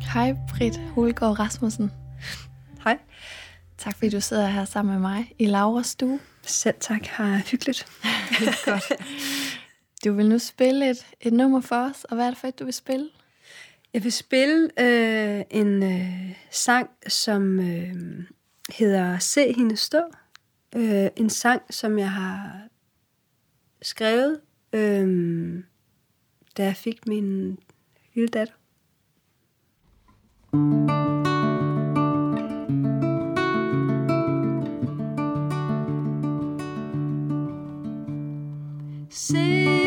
Hej Britt Holgaard Rasmussen. Hej. Tak fordi du sidder her sammen med mig i Lauras stue. Selv tak, har hyggeligt. Godt. Du vil nu spille et, et nummer for os, og hvad er det for et, du vil spille? Jeg vil spille øh, en øh, sang, som øh, hedder Se hende stå. Øh, en sang, som jeg har skrevet øh, da jeg fik min lille datter. Se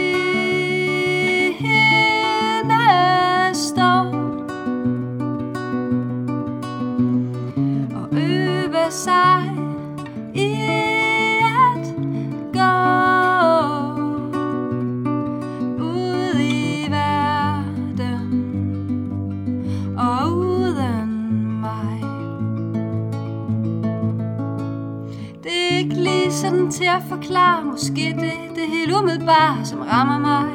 sådan til at forklare Måske det, det helt umiddelbare, som rammer mig.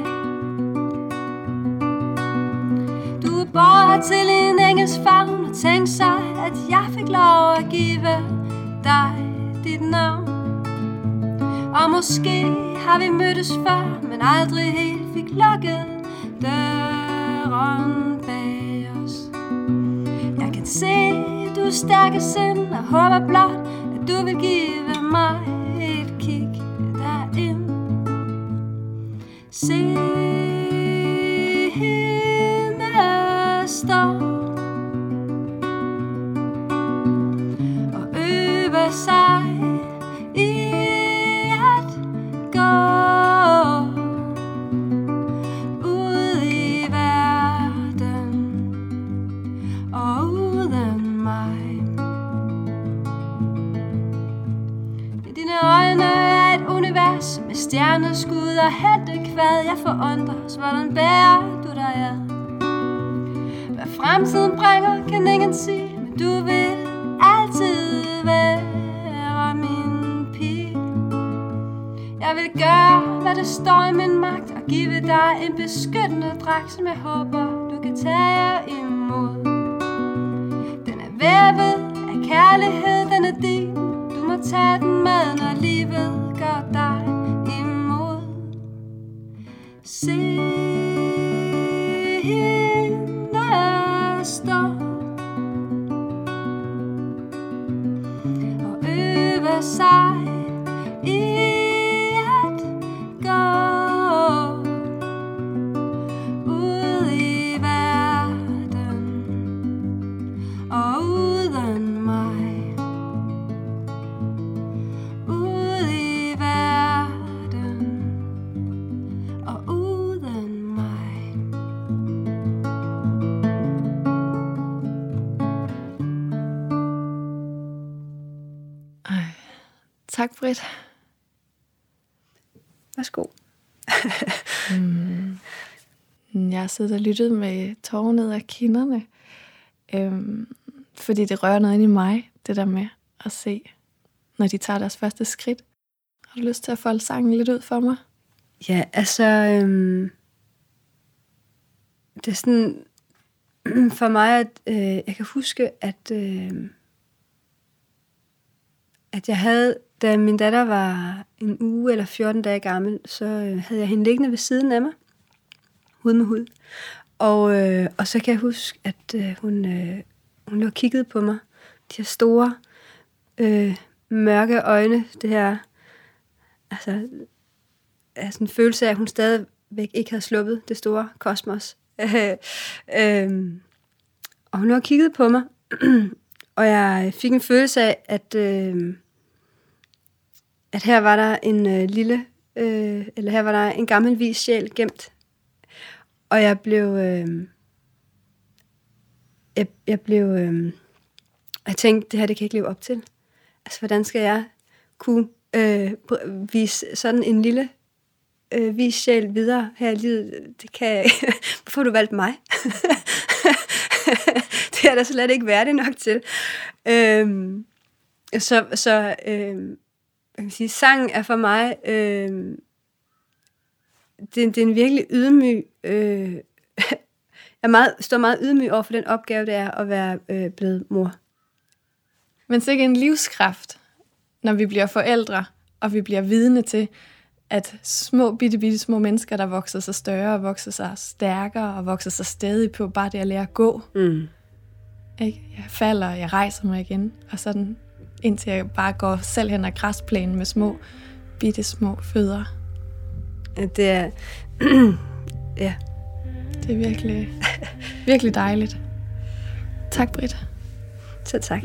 Du er borger til en engelsk favn Og tænk sig, at jeg fik lov at give dig dit navn. Og måske har vi mødtes før Men aldrig helt fik lukket døren bag os. Jeg kan se, du er stærke sind Og håber blot, at du vil give mig sig i at gå ud i verden og uden mig. I dine øjne er et univers med stjerneskud og hætte kvad. Jeg forundres, hvordan bærer du dig ad? Hvad fremtiden bringer, kan ingen sige Men du vil altid være Jeg vil gøre, hvad der står i min magt Og give dig en beskyttende dragt Som jeg håber, du kan tage imod. Den er vævet af kærlighed, den er din. Du må tage den med, når livet gør dig imod. Se hende stå Og øve sig. Tak Britt. Værsgo. Jeg har siddet og lyttet med tårer ned af kinderne. Øhm, fordi det rører noget ind i mig, det der med at se, når de tager deres første skridt. Har du lyst til at folde sangen lidt ud for mig? Ja, altså... Øhm, det er sådan... For mig, at øh, jeg kan huske, at... Øh, at jeg havde, da min datter var en uge eller 14 dage gammel, så øh, havde jeg hende liggende ved siden af mig, hud med hud. Og, øh, og så kan jeg huske, at øh, hun, øh, hun lå og kiggede på mig. De her store, øh, mørke øjne, det her, altså, altså en følelse af, at hun stadigvæk ikke havde sluppet det store kosmos. øh, og hun lå og kiggede på mig, og jeg fik en følelse af, at, øh, at her var der en øh, lille, øh, eller her var der en gammel vis sjæl gemt. Og jeg blev, øh, jeg, jeg blev, øh, jeg tænkte, det her det kan jeg ikke leve op til. Altså, hvordan skal jeg kunne øh, vise sådan en lille øh, vis sjæl videre her i livet? Det kan jeg ikke. Hvorfor har du valgt mig? det er da slet ikke værdig nok til. Øhm, så så øhm, jeg kan sige, sang er for mig, øhm, det, det er en virkelig ydmyg, øh, er meget, står meget ydmyg over for den opgave, det er at være øh, blevet mor. Men så ikke en livskraft, når vi bliver forældre, og vi bliver vidne til, at små, bitte, bitte små mennesker, der vokser sig større, og vokser sig stærkere, og vokser sig stadig på bare det at lære at gå. Mm. Ikke? Jeg falder, og jeg rejser mig igen, og sådan indtil jeg bare går selv hen ad græsplænen med små, bitte små fødder. Det er... ja. Det er virkelig, virkelig dejligt. Tak, Britt. Så tak.